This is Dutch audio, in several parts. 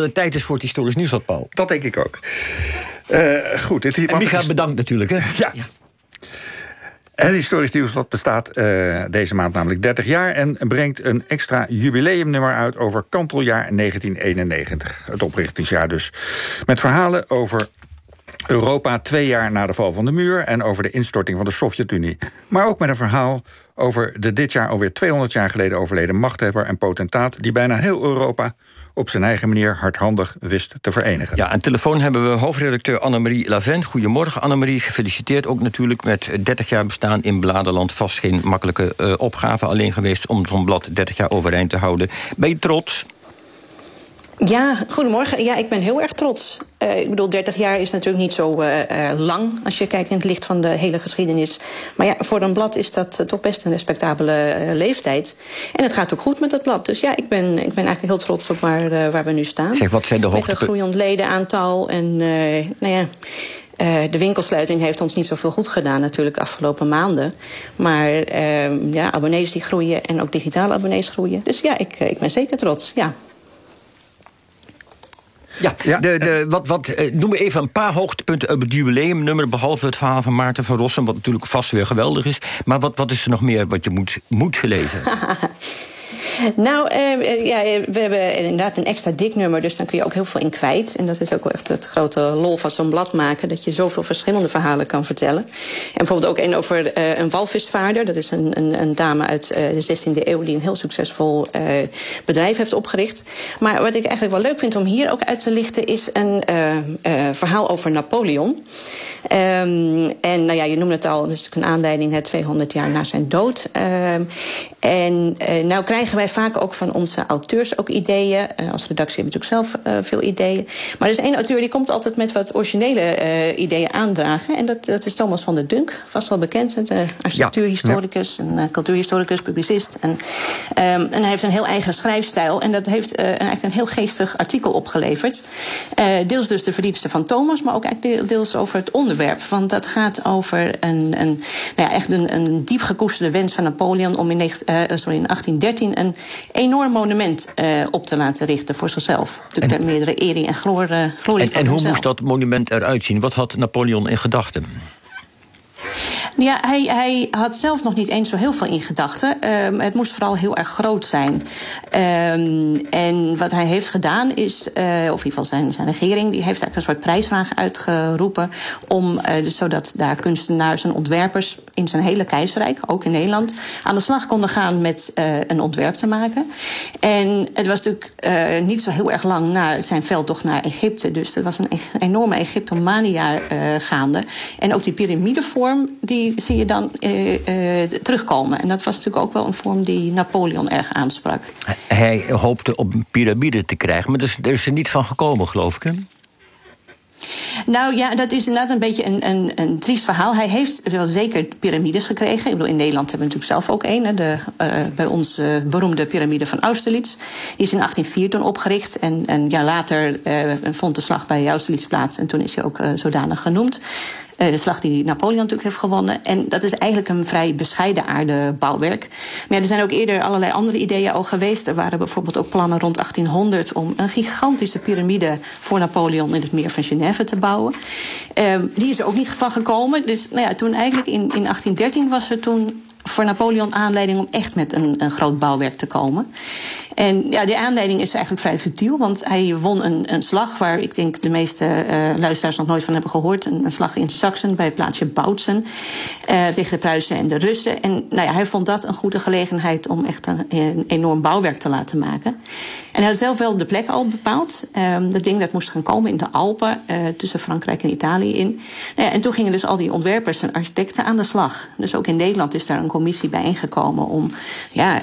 de tijd is voor het historisch nieuws, Paul. Dat denk ik ook. Uh, goed. Het, en Micha, bedankt natuurlijk. Hè? ja. ja. Het historisch nieuwsblad bestaat uh, deze maand namelijk 30 jaar en brengt een extra jubileumnummer uit over kanteljaar 1991. Het oprichtingsjaar dus. Met verhalen over Europa twee jaar na de val van de muur en over de instorting van de Sovjet-Unie. Maar ook met een verhaal over de dit jaar alweer 200 jaar geleden overleden machthebber en potentaat die bijna heel Europa op zijn eigen manier hardhandig wist te verenigen. Ja, aan telefoon hebben we hoofdredacteur Annemarie Lavent. Goedemorgen Annemarie, gefeliciteerd ook natuurlijk met 30 jaar bestaan in Bladerland. Vast geen makkelijke uh, opgave alleen geweest om zo'n blad 30 jaar overeind te houden. Ben je trots? Ja, goedemorgen. Ja, ik ben heel erg trots. Uh, ik bedoel, 30 jaar is natuurlijk niet zo uh, uh, lang als je kijkt in het licht van de hele geschiedenis. Maar ja, voor een blad is dat toch best een respectabele leeftijd. En het gaat ook goed met het blad. Dus ja, ik ben, ik ben eigenlijk heel trots op waar, waar we nu staan. Zeg, wat zijn de Met een groeiend ledenaantal en nou ja. Uh, de winkelsluiting heeft ons niet zoveel goed gedaan, natuurlijk, de afgelopen maanden. Maar uh, ja, abonnees die groeien en ook digitale abonnees groeien. Dus ja, ik, ik ben zeker trots. Ja. Ja, De, de, wat, wat, eh, noem even een paar hoogtepunten op het jubileumnummer... behalve het verhaal van Maarten van Rossum, wat natuurlijk vast weer geweldig is. Maar wat, wat is er nog meer wat je moet, moet gelezen? Nou, uh, ja, we hebben inderdaad een extra dik nummer, dus dan kun je ook heel veel in kwijt. En dat is ook wel echt het grote lol van zo'n blad maken, dat je zoveel verschillende verhalen kan vertellen. En bijvoorbeeld ook een over uh, een walvisvaarder. Dat is een, een, een dame uit de 16e eeuw die een heel succesvol bedrijf heeft opgericht. Maar wat ik eigenlijk wel leuk vind om hier ook uit te lichten, is een verhaal over Napoleon. Um, en nou ja, je noemde het al, dat is een aanleiding, 200 jaar na zijn dood. Um, en nou krijgen wij vaak ook van onze auteurs ook ideeën. Uh, als redactie hebben we natuurlijk zelf uh, veel ideeën. Maar er is één auteur die komt altijd met wat originele uh, ideeën aandragen. En dat, dat is Thomas van der Dunk, vast wel bekend. De architectuurhistoricus, ja. en cultuurhistoricus, publicist. En, um, en hij heeft een heel eigen schrijfstijl. En dat heeft eigenlijk een heel geestig artikel opgeleverd. deels dus de verdiensten van Thomas, maar ook eigenlijk deels over het onderwerp. Want dat gaat over een, een, nou ja, echt een, een diep gekoesterde wens van Napoleon om in, sorry, in 1813 een enorm monument uh, op te laten richten voor zichzelf. Natuurlijk en, meerdere ering en glorie, glorie en, en hoe moest dat monument eruit zien? Wat had Napoleon in gedachten? Ja, hij, hij had zelf nog niet eens zo heel veel in gedachten. Um, het moest vooral heel erg groot zijn. Um, en wat hij heeft gedaan is, uh, of in ieder geval zijn, zijn regering, die heeft eigenlijk een soort prijsvraag uitgeroepen. Om, uh, dus zodat daar kunstenaars en ontwerpers in zijn hele keizerrijk, ook in Nederland, aan de slag konden gaan met uh, een ontwerp te maken. En het was natuurlijk niet zo heel erg lang na zijn veldtocht naar Egypte. Dus dat was een enorme Egyptomania gaande. En ook die piramidevorm, die zie je dan uh, uh, terugkomen. En dat was natuurlijk ook wel een vorm die Napoleon erg aansprak. Hij hoopte op een piramide te krijgen, maar er is er niet van gekomen, geloof ik. Hè? Nou ja, dat is inderdaad een beetje een, een, een triest verhaal. Hij heeft wel zeker piramides gekregen. Ik bedoel, in Nederland hebben we natuurlijk zelf ook een. De, uh, bij ons uh, beroemde piramide van Austerlitz. Die is in 1804 toen opgericht. En een jaar later uh, vond de slag bij Austerlitz plaats. En toen is hij ook zodanig genoemd. Uh, de slag die Napoleon natuurlijk heeft gewonnen. En dat is eigenlijk een vrij bescheiden aardebouwwerk. Maar ja, er zijn ook eerder allerlei andere ideeën al geweest. Er waren bijvoorbeeld ook plannen rond 1800 om een gigantische piramide voor Napoleon in het meer van Genève te bouwen. Uh, die is er ook niet van gekomen. Dus nou ja, toen eigenlijk in, in 1813 was er toen voor Napoleon aanleiding om echt met een, een groot bouwwerk te komen. En ja, die aanleiding is eigenlijk vrij futiel, want hij won een, een slag waar ik denk de meeste uh, luisteraars nog nooit van hebben gehoord. Een, slag in Saxen bij het plaatsje Boutsen uh, tegen de Pruisen en de Russen. En nou ja, hij vond dat een goede gelegenheid om echt een, enorm bouwwerk te laten maken. En hij had zelf wel de plek al bepaald. Um, dat ding dat moest gaan komen in de Alpen, uh, tussen Frankrijk en Italië in. Nou ja, en toen gingen dus al die ontwerpers en architecten aan de slag. Dus ook in Nederland is daar een commissie bijeengekomen om ja,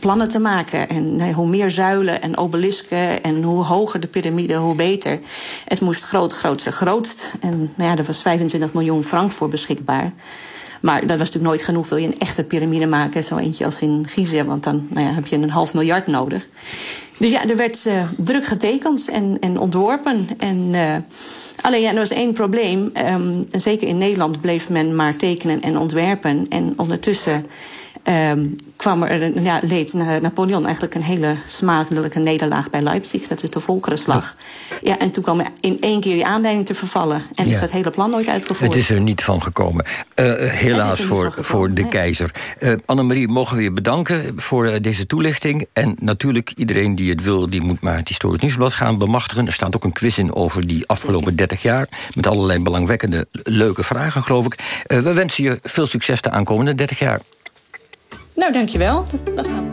plannen te maken. En hoe meer zuilen en obelisken en hoe hoger de piramide, hoe beter. Het moest groot, grootste, grootst. En nou ja, er was 25 miljoen frank voor beschikbaar. Maar dat was natuurlijk nooit genoeg. Wil je een echte piramide maken, zo eentje als in Gizeh, want dan nou ja, heb je een half miljard nodig. Dus ja, er werd uh, druk getekend en, en ontworpen. En, uh, alleen ja, er was één probleem. Um, zeker in Nederland bleef men maar tekenen en ontwerpen. En ondertussen ehm, kwam er, ja, leed Napoleon eigenlijk een hele smakelijke nederlaag bij Leipzig. Dat is de Volkerenslag. Ja. en toen kwam er in één keer die aanleiding te vervallen. En is dat hele plan nooit uitgevoerd. Het is er niet van gekomen. Uh, helaas voor, voor de keizer. Uh, Annemarie, mogen we je bedanken voor uh, deze toelichting. En natuurlijk, iedereen die het wil, die moet maar het Historisch Nieuwsblad gaan bemachtigen. Er staat ook een quiz in over die afgelopen 30 jaar. Met allerlei belangwekkende, leuke vragen, geloof ik. we wensen je veel succes de aankomende 30 jaar. Nou, dankjewel. Dat, dat.